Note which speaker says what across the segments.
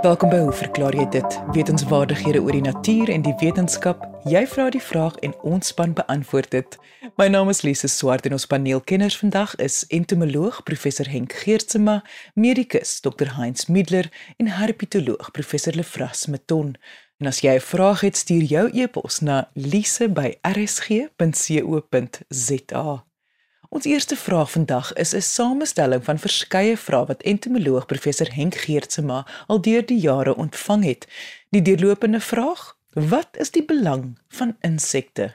Speaker 1: Welkom by Hoe verklaar jy dit? Wetenskapwaardighede oor die natuur en die wetenskap. Jy vra die vraag en ons span beantwoord dit. My naam is Lise Swart en ons paneelkenners vandag is entomoloog professor Henk Geertsma, medikus Dr Heinz Middler en herpetoloog professor Lefras Meton. En as jy 'n vraag het, stuur jou e-pos na lise@rsg.co.za. Ons eerste vraag vandag is 'n samestelling van verskeie vrae wat entomoloog professor Henk Geertsma al deur die jare ontvang het. Die deurlopende vraag: Wat is die belang van insekte?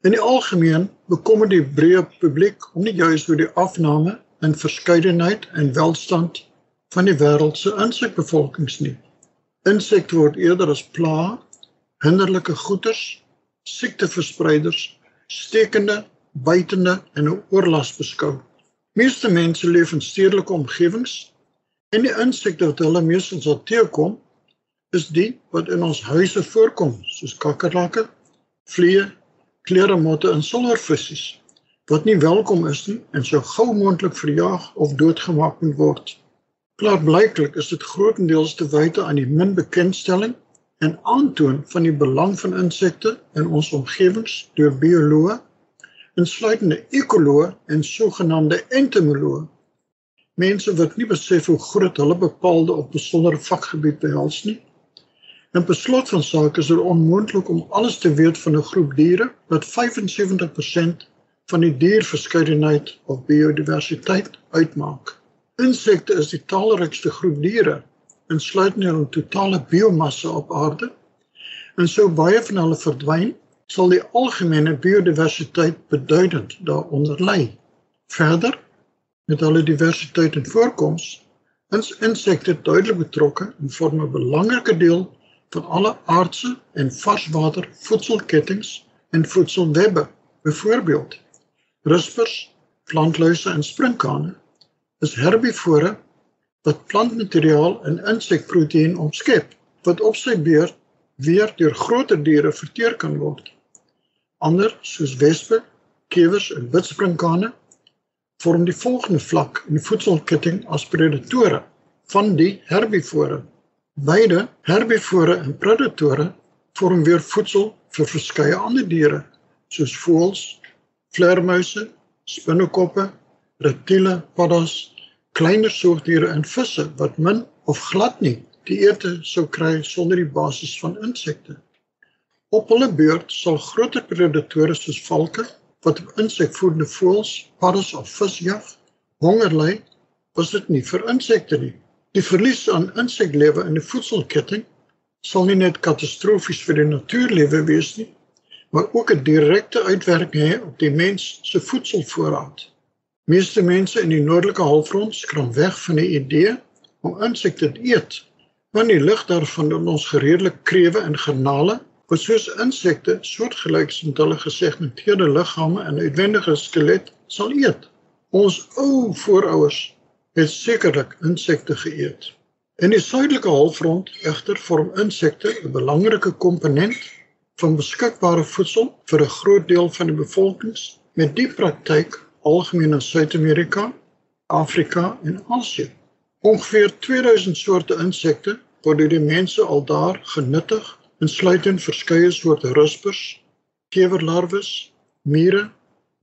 Speaker 2: In die algemeen bekommer die breë publiek om nie juis oor die afname in verskeidenheid en welstand van die wêreld se insekbevolkings nie. Insekte word eerder as pla, hinderlike goeters, siekteverspreiders, stekende buitende en 'n oorlas beskou. Meeste mense leef in stedelike omgewings en die insekte wat hulle meestens sal teekom is die wat in ons huise voorkom, soos kakkerlakke, vliee, kleremotte en silwervisse wat nie welkom is nie en so gou moontlik verjaag of doodgemaak moet word. Klaarblyklik is dit grootendeels te wyte aan die min bekendstelling en aantoon van die belang van insekte in ons omgewings deur bioloë insluitende ekoloë en sogenaamde entomoloë. Mense wat nie besef hoe groot hulle bepaalde op besondere vakgebied behels nie. In beslot van sake is dit onmoontlik om alles te weet van 'n groep diere wat 75% van die dierverskeidenheid of biodiversiteit uitmaak. Insekte is die talrykste groep diere insluitende hul totale biomassa op aarde. En so baie van hulle verdwyn, sal die algemene biodiversiteit beduidend daaronder lê. Verder, met alle diversiteit en voorkoms, is insekte duidelik betrokke en vorm 'n belangrike deel van alle aardse en varswater voedselketTINGS en voedselwebbe. Byvoorbeeld, ruspers, plantluise en sprinkane is herbivore wat plantmateriaal in insekproteïen omskep wat op sy beurt weer deur groter diere verteer kan word. Ander soos wespe, kewers en witsprinkane vorm die volgende vlak in die voedselketting as predatore van die herbivore. Beide herbivore en predatore vorm weer voedsel vir verskeie ander diere soos voëls, vleermuise, spinnekoppe, reptiele, paddas, kleiner soogdiere en visse wat min of glad nie die ete sou kry sonder die basis van insekte. Op hulle beurt sal groter predatore soos valke wat op insekvoedende voëls, paddas of vis jag, honger ly, was dit nie vir insekte nie. Die verlies aan inseklewe in die voedselketting sal nie net katastrofies vir die natuurlewe wees nie, maar ook 'n direkte uitwerking hê op die mens se voedselvoorraad. Meeste mense in die noordelike halfrond skram weg van die idee om insekte te eet, want die lig daarvan in ons gereedelik krewe en garnale wat soos insekte soortgelyk met hulle gesegmenteerde liggame en uitwendige skelet sal eet. Ons ou voorouers het sekerlik insekte geëet. In die suidelike halfrond egter vorm insekte 'n belangrike komponent van beskikbare voedsel vir 'n groot deel van die bevolkings met die praktyk algemeen in Suid-Amerika, Afrika en Asië. Ongeveer 2000 soorte insekte word deur die mense al daar genuttig insluitend verskeie soorte ruspers, kewerlarwes, mure,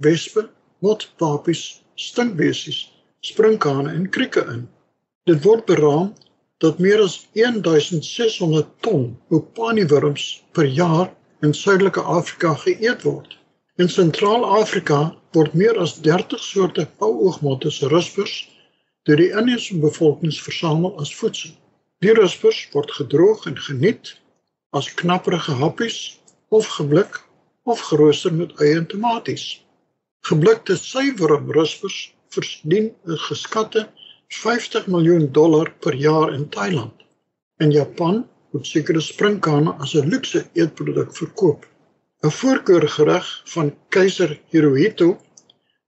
Speaker 2: wespe, motpapies, stinkbesies, sprinkane en krieke in. Dit word beraam dat meer as 1600 ton opaniewurms per jaar in Suidelike Afrika geëet word. In Sentraal-Afrika word meer as 30 soorte pauoogmotte se ruspers deur die inheemse bevolkings versamel as voedsel. Die ruspers word gedroog en geniet as knapperige happies of geblik of gerooster met eie en tomaties. Geblikte suiwer ruspers verdien 'n geskatte 50 miljoen dollar per jaar in Thailand. In Japan word sekere sprinkane as 'n luukse eetproduk verkoop. 'n Voorkeurgereg van keiser Hirohito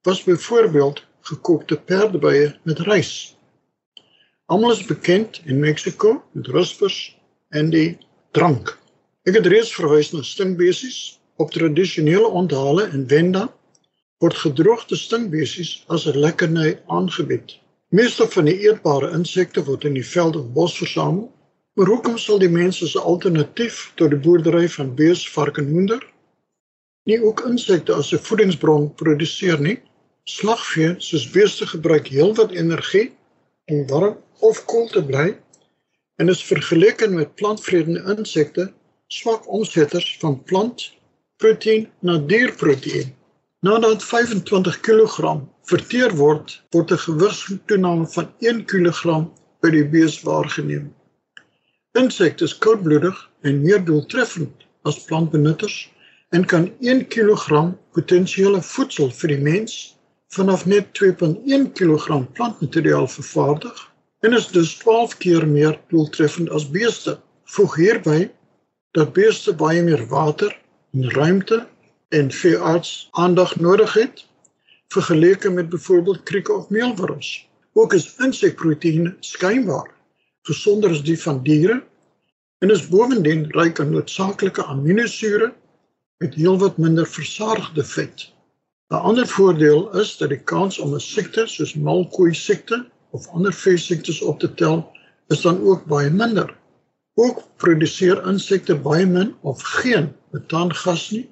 Speaker 2: was byvoorbeeld gekookte perdebye met rys. Almal is bekend in Mexiko met ruspers en die drank. Ek het reeds verwys na stinkbesies op tradisionele onthale in Wenda word gedroogde stinkbesies as 'n lekkerny aangebied. Meeste van die eetbare insekte word in die veld of bos versamel Maar hoekom sal die mense as alternatief tot die boerdery van bees, varke en hoender nie ook insekte as 'n voedingsbron produseer nie? Slagvee soos beeste gebruik heelwat energie om warm of koel te bly en is vergeleke met plantvredende insekte swak omsetters van plant proteïen na dierproteïen. Nadat 25 kg verteer word, word 'n gewigstoename van 1 kg by die bees waargeneem. Insekte is koudbloedig en meer doeltreffend as plantbenutters en kan 1 kg potensiële voedsel vir die mens vanaf net 2.1 kg plantmateriaal vervaardig en is dus 12 keer meer doeltreffend as beeste. Voeg hierby dat beeste baie meer water en ruimte en veearts aandag nodig het vergeleke met byvoorbeeld krieke of meelwurms. Ook is insekproteïene skynbaar gesonder as die van diere en is bovendien ryk aan noodsaaklike aminosure met heelwat minder versadigde vet. 'n Ander voordeel is dat die kans om 'n siekte soos malkoei siekte of ander veesiektes op te tel is dan ook baie minder. Ook produseer insekte baie min of geen metaangas nie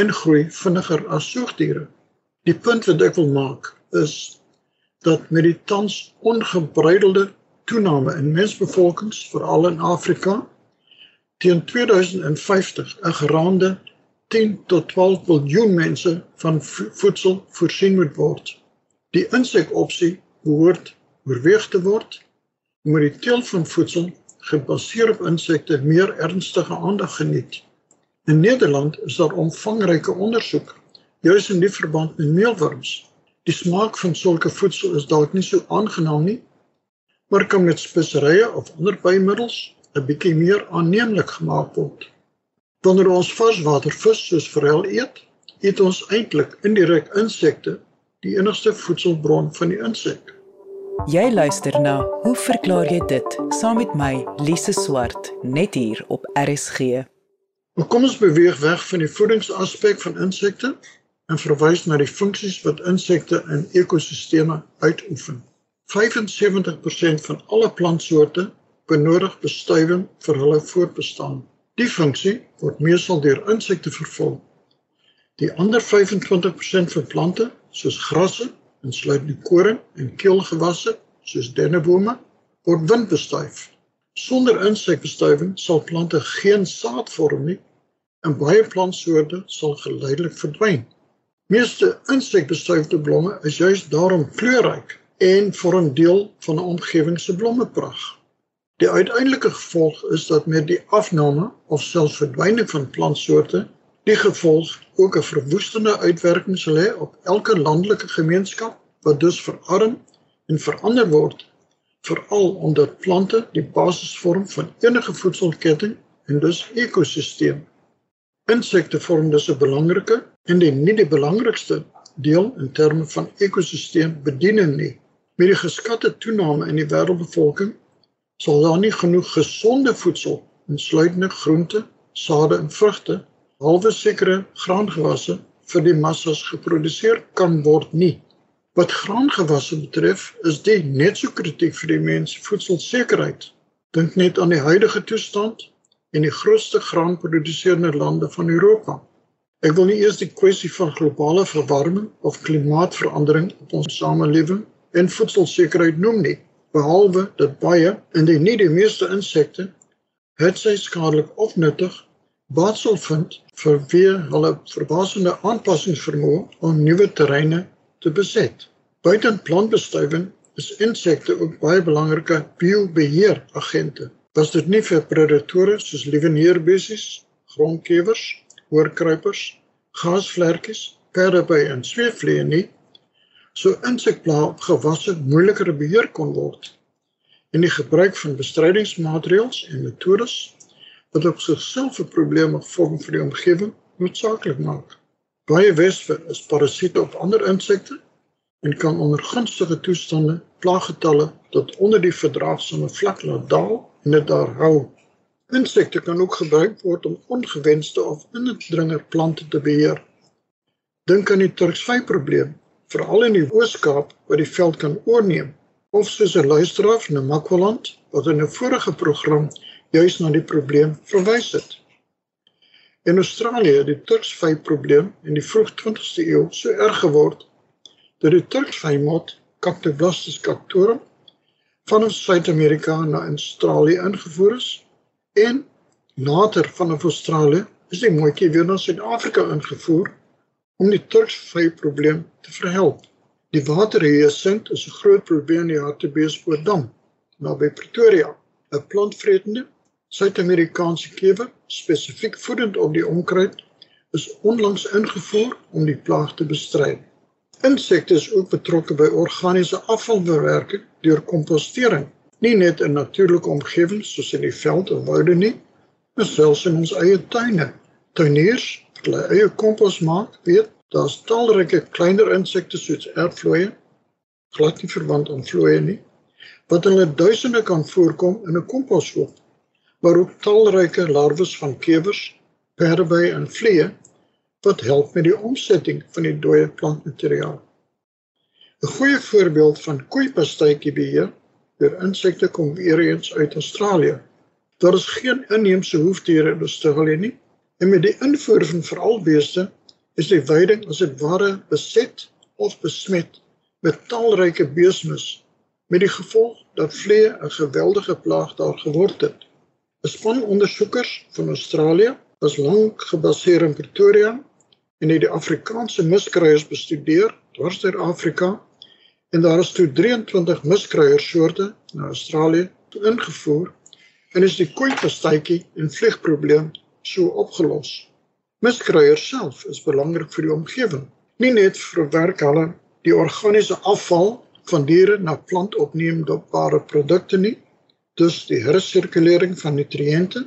Speaker 2: en groei vinniger as soogdiere. Die punt wat ek wil maak is dat met die tans ongebreidelde toename in mensbevolkings veral in Afrika teen 2050 'n geraamde 10 tot 12 miljard mense van voedsel voorsien moet word. Die insekopsie behoort oorweeg te word om die teel van voedsel gebaseer op insekte meer ernstige aandag geniet. In Nederland is daar omvangryke ondersoek juis in die verband met meelworms. Die smaak van sulke voedsel is dalk nie so aangenaam nie, maar kan met speserye of ander bymiddels 'n bietjie meer aanneemlik gemaak word. Wanneer ons varswatervis soos forel eet, eet ons eintlik indirek insekte, die enigste voedselbron van die insek.
Speaker 1: Jy luister na Hoe verklaar jy dit? Saam met my, Lise Swart, net hier op RSG.
Speaker 2: Maar kom ons beweeg weg van die voedingsaspek van insekte en verwys na die funksies wat insekte in ekosisteme uitoefen. 75% van alle plantsoorte benodig bestuiving vir hulle voortbestaan. Die funksie word meestal deur insekte vervul. Die ander 25% van plante, soos grasse, insluitend koring en keelgewasse, soos dennebome, word windbestuif. Sonder insekbestuiving sal plante geen saad vorm nie en baie plantsoorte sal geleidelik verdwyn. Meeste insekbestuifde blomme is juis daarom kleurryk en vorm deel van 'n omgewing se blommepragt. Die uiteindelike gevolg is dat met die afname of selfs verdwyning van plantsoorte, die gevolg ook 'n verwoestende uitwerking sal hê op elke landelike gemeenskap wat dus verarm en verander word, veral omdat plante die basis vorm van enige voedselketting en dus ekosisteem. Insekte vorm dus 'n belangrike en die nie die belangrikste deel in terme van ekosisteem bediening nie. Met die geskatte toename in die wêreldbevolking sal daar nie genoeg gesonde voedsel, insluitende groente, sade en vrugte, halwe sekere graangewasse vir die massas geproduseer kan word nie. Wat graangewasse betref, is dit net so kritiek vir die mens voedselsekerheid. Dink net aan die huidige toestand in die grootste graanproduserende lande van Europa. Ek wil nie eers die kwessie van globale verwarming of klimaatsverandering op ons samelewing en voedselsekerheid noem nie behalwe dat baie in die nie die meeste insekte het sy skadelik of nuttig baat sal vind vir wie hulle verbasende aanpassingsvermoë om nuwe terreine te beset. Buiten plantbestuiving is insekte ook baie belangrike biobeheeragente. Was dit nie vir predatore soos lieweneerbessies, grondkewers, oorkruipers, gaasvlekkies, perdeby en sweefvliee nie, so insekpla op gewasse moeiliker beheer kon word en die gebruik van bestrydingsmaatreëls en metodes wat op sigself 'n probleem vorm vir die omgewing noodsaaklik maak. Baie wespe is parasiete op ander insekte en kan onder gunstige toestande plaaggetalle tot onder die verdraagsame vlak laat daal en dit daar hou. Insekte kan ook gebruik word om ongewenste of indringer plante te beheer. Dink aan die Turksvy probleem veral in die Oos-Kaap wat die veld kan oorneem of soos 'n luisteraar van Makwaland wat in 'n vorige program juis na die probleem verwys het. In Australië het die Turksvy probleem in die vroeg 20ste eeu so erg geword dat die Turksvy mot Cactoblastus cactorum van Suid-Amerika na Australië ingevoer is en later vanaf Australië is die mooitjie weer na Suid-Afrika ingevoer om die Turksvy probleem te verhelp. Die waterhyacint is 'n groot probleem in die Hartbeespoortdam naby Pretoria. 'n Plantvretende Suid-Amerikaanse kewer, spesifiek voedend op die onkruid, is onlangs ingevoer om die plaag te bestry. Insekte is ook betrokke by organiese afvalverwerking deur kompostering, nie net in natuurlike omgewings soos in die veld of woude nie, maar selfs in ons eie tuine. Tuiniers wat hulle eie kompos maak, weet daar's talryke kleiner insekte soos erfvlooie, glad nie verwant aan vlooie nie, wat hulle duisende kan voorkom in 'n komposhoop, maar ook talryke larwes van kewers, perdeby en vliee wat help met die omsetting van die dooie plantmateriaal. 'n Goeie voorbeeld van koeipastytjie beheer deur insekte kom weer eens uit Australië. Daar is geen inheemse hoefdiere in Australië nie en met die invoer van veral beeste is die veiding as dit ware beset of besmet met talryke beesmis met die gevolg dat vlee 'n geweldige plaag daar geword het. 'n Span ondersoekers van Australië was lank gebaseer in Pretoria en het die Afrikaanse miskruiers bestudeer dwars deur Afrika en daar is toe 23 miskruiersoorte na Australië ingevoer en is die koeipastytjie en vliegprobleem so opgelos. Miskruiers self is belangrik vir die omgewing. Nie net verwerk hulle die organiese afval van diere na plantopneembare produkte nie, dus die hersirkulering van nutriënte,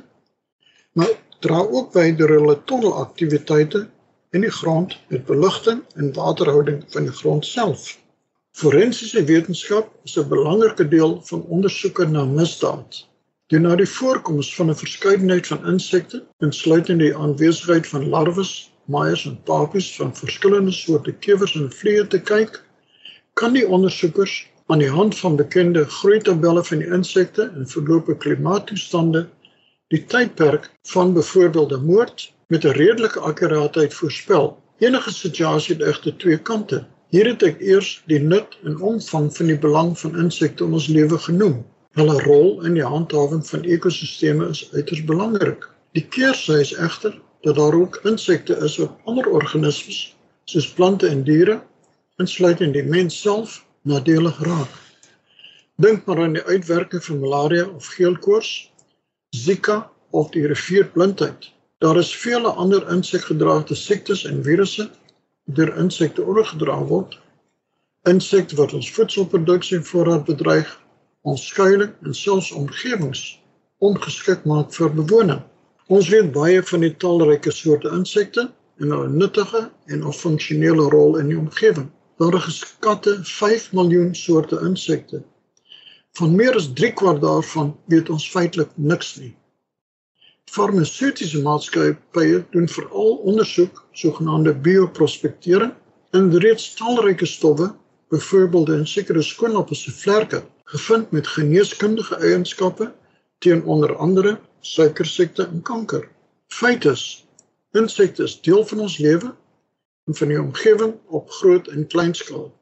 Speaker 2: maar dra ook by deur hulle tonnelaktiwiteite in die grond met beligting en waterhouding van die grond self. Forensiese wetenskap is 'n belangrike deel van ondersoeke na misdaad. Deur na die voorkoms van 'n verskeidenheid van insekte, insluitend die aanwesigheid van larwes, maaiers en papies van verskillende soorte kewers en vliee te kyk, kan die ondersoekers aan die hand van bekende groeitabelle van die insekte en verlope klimaattoestande die tydperk van byvoorbeeld 'n moord met 'n redelike akkuraatheid voorspel. Enige situasie het egter twee kante. Hier het ek eers die nut en omvang van die belang van insekte in ons lewe genoem. Hulle rol in die handhawing van ekosisteme is uiters belangrik. Die keersy is egter dat daar ook insekte is wat ander organismes soos plante en diere insluitend die mens self nadelig raak. Dink maar aan die uitwerking van malaria of geelkoors, Zika of die rivierblindheid. Daar is vele ander insekgedraagde siektes en virusse deur insekte oorgedra word. Insekte wat ons voedselproduksie voorraad bedreig ons skuilings en selfs omgewings ongeskik maak vir bewoning. Ons weet baie van die talryke soorte insekte en hulle nuttige en of funksionele rol in die omgewing. Daar is geskatte 5 miljoen soorte insekte. Van meer as 3 kwart daarvan weet ons feitelik niks nie. Farmaseutiese maatskappye doen veral ondersoek, sogenaamde bioprospektering, in reeds talryke stowwe, byvoorbeeld in sekere skoonappels se vlerke gevind met geneeskundige eienskappe teen onder andere suikersiekte en kanker. Feit is, insekte is deel van ons lewe en van die omgewing op groot en klein skaal.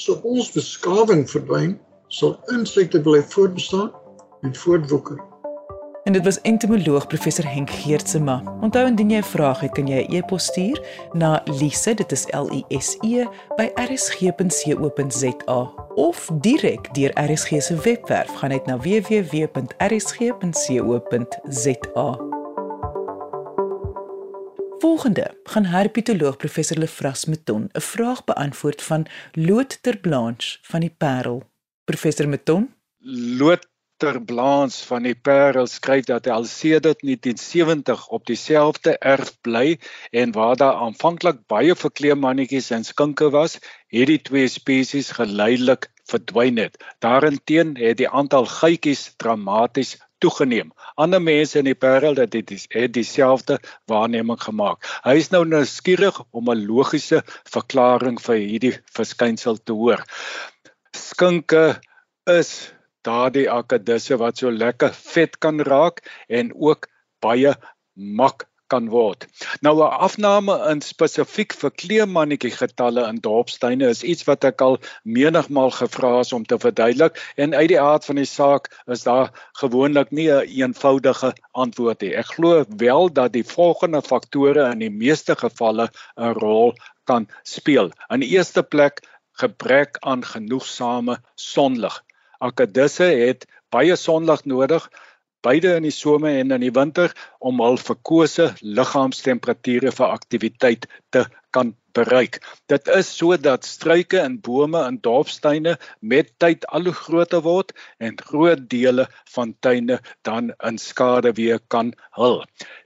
Speaker 2: So ons beskawing verdwyn, sal insekte bly voortbestaan en voortwoeker.
Speaker 1: En dit was entomoloog professor Henk Geertsema. Onthou indien jy 'n vraag het, kan jy 'n e-pos stuur na lise, dit is L I S E by rsg.co.za of direk deur RSG se webwerf gaan net na www.rsg.co.za. Volgende gaan herpetoloog professor Lefras Meton 'n vraag beantwoord van Loot ter Blanche van die Parel. Professor Meton
Speaker 3: Loot ter Blaans van die Parel skryf dat hy al sedert 1970 op dieselfde erf bly en waar daar aanvanklik baie verkleemannetjies en skinke was, het die twee spesies geleidelik verdwyn het. Daarenteen het die aantal geitjies dramaties toegeneem. Ander mense in die Parel het dit het dieselfde waarneming gemaak. Hy is nou nuuskierig om 'n logiese verklaring vir hierdie verskynsel te hoor. Skinke is daardie akkedisse wat so lekker vet kan raak en ook baie mak kan word. Nou 'n afname in spesifiek vir kleemannetjie getalle in dorpstuine is iets wat ek al menigmal gevra is om te verduidelik en uit die aard van die saak is daar gewoonlik nie 'n een eenvoudige antwoord nie. Ek glo wel dat die volgende faktore in die meeste gevalle 'n rol kan speel. In die eerste plek gebrek aan genoegsame sonlig. Akkedisse het baie sonlig nodig beide in die somer en in die winter om hul verkose liggaamstemperature vir aktiwiteit te kan bereik. Dit is sodat struike en bome in dorpstuine met tyd al hoe groter word en groot dele van tuine dan in skade weer kan hul.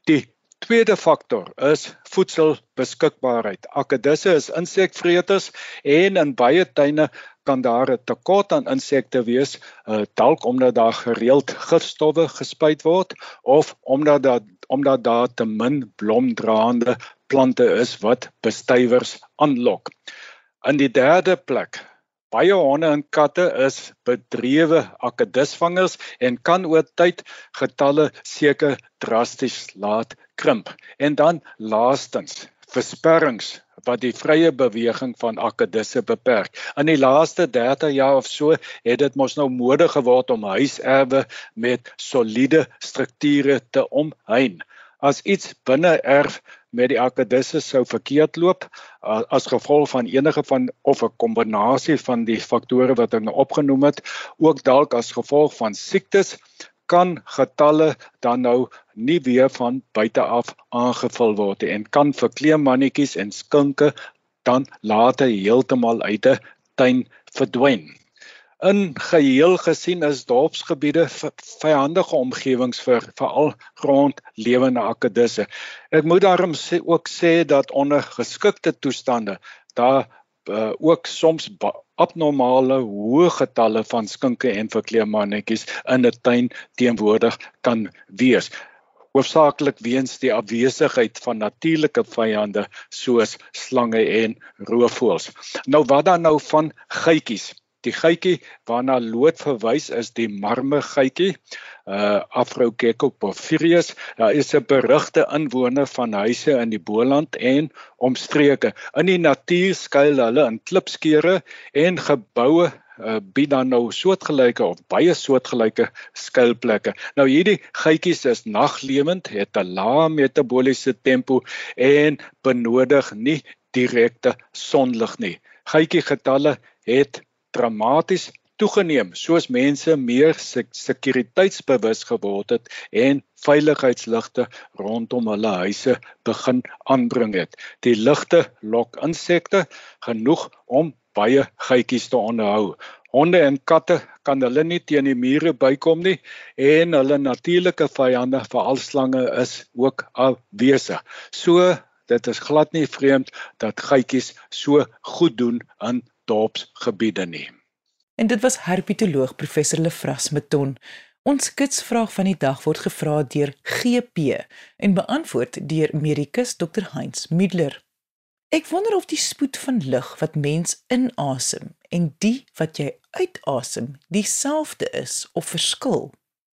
Speaker 3: Die tweede faktor is voedselbeskikbaarheid. Akkedisse is insekvreters en in baie tuine kan daar 'n tekort aan insekte wees, uh, dalk omdat daar gereeld gifstowwe gespuit word of omdat daar omdat daar te min blomdraande plante is wat bestuivers aanlok. In die derde plek Baie honde en katte is bedrewe akedisvangers en kan oor tyd getalle seker drasties laat krimp. En dan laastens, versperrings wat die vrye beweging van akedisse beperk. In die laaste 30 jaar of so het dit mos nou mode geword om huiserwe met soliede strukture te omheind. As iets binne erf met die akedisse sou verkeerd loop as gevolg van enige van of 'n kombinasie van die faktore wat ek nou opgenoem het, ook dalk as gevolg van siektes kan getalle dan nou nie weer van buite af aangevul word en kan vir kleemannetjies en skinke dan later heeltemal uit 'n tuin verdwyn. In geheel gesien is dorpsgebiede vyandige omgewings vir veral grondlewende akedisse. Ek moet daarom sê, ook sê dat onder geskikte toestande daar uh, ook soms abnormale hoë getalle van skinke en verkleemannetjies in 'n tuin teenwoordig kan wees hoofsaaklik weens die afwesigheid van natuurlike vyande soos slange en roofvoëls. Nou wat dan nou van geitjies? Die geitjie waarna lood verwys is die marme geitjie, uh Afrogecko porphyrius. Daar is 'n berugte inwoner van huise in die Boland en omstreke. In die natuur skuil hulle in klipskeure en geboue uh, bied dan nou soortgelyke of baie soortgelyke skuilplekke. Nou hierdie geitjies is naglewend, het 'n lae metabooliese tempo en benodig nie direkte sonlig nie. Geitjie getalle het dramaties toegeneem soos mense meer sekuriteitsbewus geword het en veiligheidsligte rondom hulle huise begin aanbring het. Die ligte lok insekte genoeg om baie geitjies te onderhou. Honde en katte kan hulle nie teen die mure bykom nie en hulle natuurlike vyande, veral slange, is ook afwesig. So dit is glad nie vreemd dat geitjies so goed doen in dorpsgebiede nie.
Speaker 1: En dit was herpetoloog professor Lefras Meton. Ons kitsvraag van die dag word gevra deur GP en beantwoord deur medikus Dr Heinz Middler. Ek wonder of die spoed van lug wat mens inasem en die wat jy uitasem dieselfde is of verskil.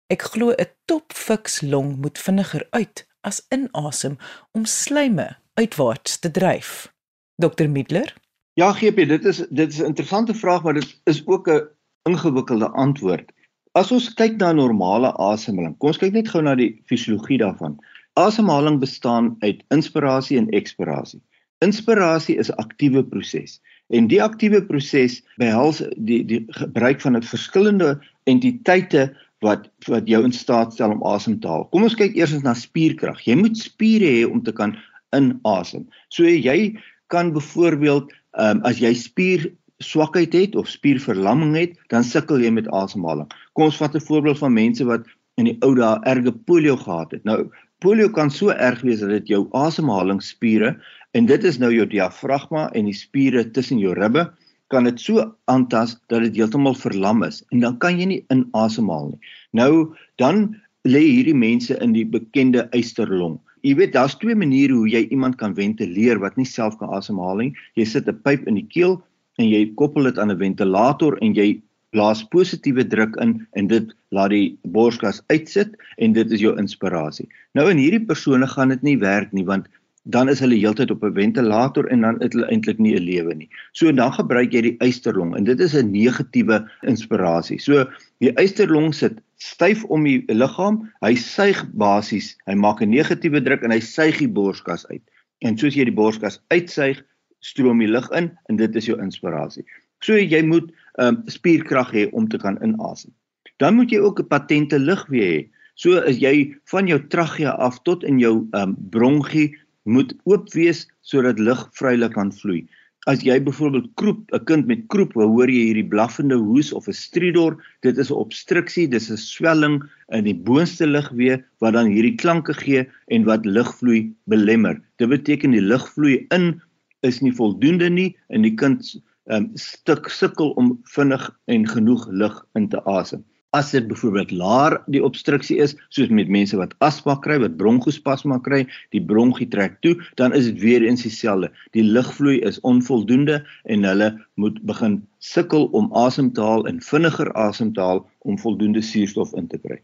Speaker 1: Ek glo 'n topfiks long moet vinniger uit as inasem om slyme uitwaarts te dryf. Dr Middler
Speaker 4: Ja, GP, dit is dit is 'n interessante vraag, maar dit is ook 'n ingewikkelde antwoord. As ons kyk na normale asemhaling, kom ons kyk net gou na die fisiologie daarvan. Asemhaling bestaan uit inspirasie en ekspirasie. Inspirasie is 'n aktiewe proses en die aktiewe proses behels die die gebruik van 'n verskillende entiteite wat wat jou in staat stel om asem te haal. Kom ons kyk eers na spierkrag. Jy moet spiere hê om te kan inasem. So jy kan byvoorbeeld Ehm um, as jy spier swakheid het of spierverlamming het, dan sukkel jy met asemhaling. Kom ons vat 'n voorbeeld van mense wat in die ou dae erge polio gehad het. Nou, polio kan so erg wees dat dit jou asemhalingsspiere en dit is nou jou diafragma en die spiere tussen jou ribbe kan dit so aantas dat dit heeltemal verlam is en dan kan jy nie inasemhaal nie. Nou dan lê hierdie mense in die bekende eysterlong jy weet daar's twee maniere hoe jy iemand kan ventileer wat nie self kan asemhaal nie. Jy sit 'n pyp in die keel en jy koppel dit aan 'n ventilator en jy blaas positiewe druk in en dit laat die borskas uitsit en dit is jou inspirasie. Nou in hierdie persone gaan dit nie werk nie want dan is hulle heeltyd op 'n ventilator en dan het hulle eintlik nie 'n lewe nie. So dan gebruik jy die eysterlong en dit is 'n negatiewe inspirasie. So die eysterlong sit styf om die liggaam, hy suig basies, hy maak 'n negatiewe druk en hy suig die borskas uit. En soos jy die borskas uitsuig, stroom die lug in en dit is jou inspirasie. So jy moet um, spierkrag hê om te kan inasem. Dan moet jy ook 'n patente lugweë hê. So as jy van jou trachea af tot in jou um, bronchie moet oop wees sodat lug vrylik kan vloei. As jy byvoorbeeld kroep, 'n kind met kroep, hoor jy hierdie blaffende hoes of 'n stridor, dit is 'n obstruksie, dis 'n swelling in die boonste lugweë wat dan hierdie klanke gee en wat lugvloei belemmer. Dit beteken die lugvloei in is nie voldoende nie en die kind um, stuk sukkel om vinnig en genoeg lug in te asem as dit byvoorbeeld laar die obstruksie is soos met mense wat asma kry wat bronkospasma kry die bronkie trek toe dan is dit weer eens dieselfde. Die lugvloei is onvoldoende en hulle moet begin sukkel om asem te haal en vinniger asem te haal om voldoende suurstof in te kry.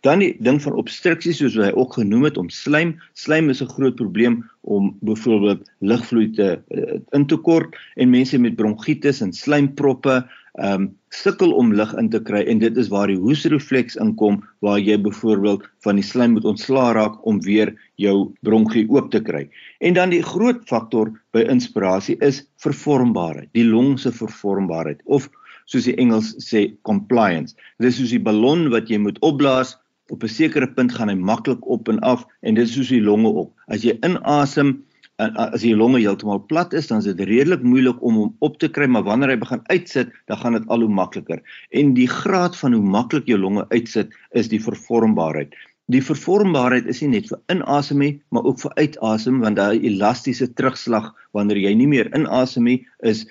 Speaker 4: Dan die ding van obstruksie soos hy ook genoem het om slijm. Slijm is 'n groot probleem om byvoorbeeld lugvloei te uh, in te kort en mense met bronkietis en slijmproppe um, sukkel om lug in te kry en dit is waar die hoesrefleks inkom waar jy byvoorbeeld van die slijm moet ontslaa raak om weer jou bronkie oop te kry. En dan die groot faktor by inspirasie is vervormbaarheid, die long se vervormbaarheid of soos die Engels sê compliance. Dit is soos die ballon wat jy moet opblaas op 'n sekere punt gaan hy maklik op en af en dit is soos die longe op. As jy inasem en as die longe heeltemal plat is, dan is dit redelik moeilik om hom op te kry, maar wanneer hy begin uitsit, dan gaan dit al hoe makliker. En die graad van hoe maklik jou longe uitsit is die vervormbaarheid. Die vervormbaarheid is nie net vir inasem nie, maar ook vir uitasem want daai elastiese terugslag wanneer jy nie meer inasem nie, is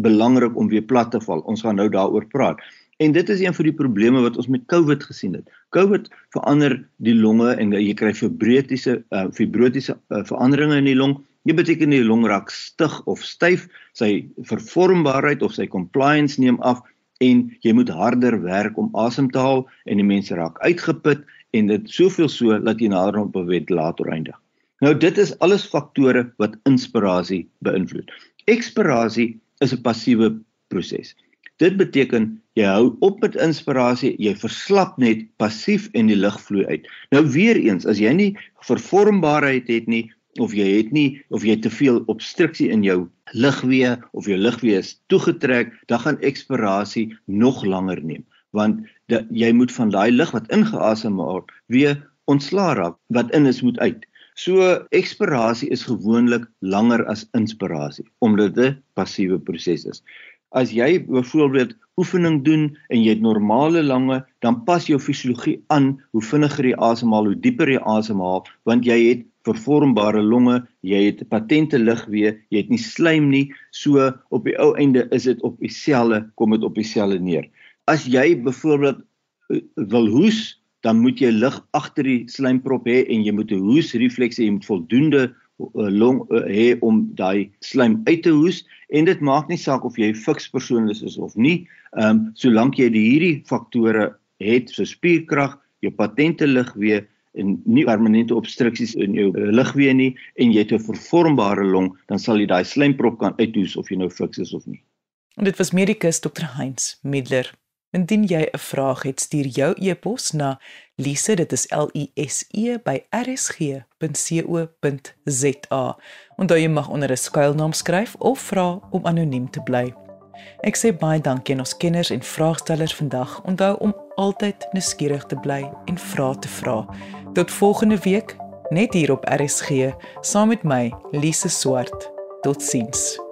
Speaker 4: belangrik om weer plat te val. Ons gaan nou daaroor praat. En dit is een van die probleme wat ons met COVID gesien het. COVID verander die longe en jy kry fibrotiese uh, fibrotiese uh, veranderinge in die long Dit beteken die long raak stig of styf, sy vervormbaarheid of sy compliance neem af en jy moet harder werk om asem te haal en die mense raak uitgeput en dit soveel so dat jy nader op 'n ventilator eindig. Nou dit is alles faktore wat inspirasie beïnvloed. Ekspirasie is 'n passiewe proses. Dit beteken jy hou op met inspirasie, jy verslap net passief en die lug vloei uit. Nou weer eens, as jy nie vervormbaarheid het nie, of jy het nie of jy te veel obstruksie in jou lugweë of jou lugweë is toegetrek, dan gaan ekspirasie nog langer neem want de, jy moet van daai lug wat ingeasem word weer ontslaa raak wat in is moet uit. So ekspirasie is gewoonlik langer as inspirasie omdat dit 'n passiewe proses is. As jy byvoorbeeld oefening doen en jy het normale lange, dan pas jou fisiologie aan hoe vinniger jy asemhaal, hoe dieper jy asemhaal, want jy het vervormbare longe, jy het patente lugweë, jy het nie slijm nie, so op die ou einde is dit op dieselfde, kom dit op dieselfde neer. As jy byvoorbeeld eh, wil hoes, dan moet jy lug agter die slijmprop hê en jy moet 'n hoesrefleks hê, jy moet voldoende long eh, hê om daai slijm uit te hoes en dit maak nie saak of jy fiks persoon is of nie. Ehm um, solank jy die hierdie faktore het, so spierkrag, jou patente lugweë en nie permanente obstruksies in jou uh, lugweë nie en jy het 'n vervormbare long, dan sal jy daai slijmprop kan uitdoes of jy nou fiks is of nie.
Speaker 1: En dit was medikus Dr. Heinz Middler. Indien jy 'n vraag het, stuur jou e-pos na lise dit is l i s e by rsg.co.za. Onthou jy mag onder 'n skuilnaam skryf of vra om anoniem te bly. Ek sê baie dankie aan ons kenners en vraagstellers vandag. Onthou om altyd nuuskierig te bly en vra te vra. Tot volgende week net hier op RSG saam met my Lise Swart. Totsiens.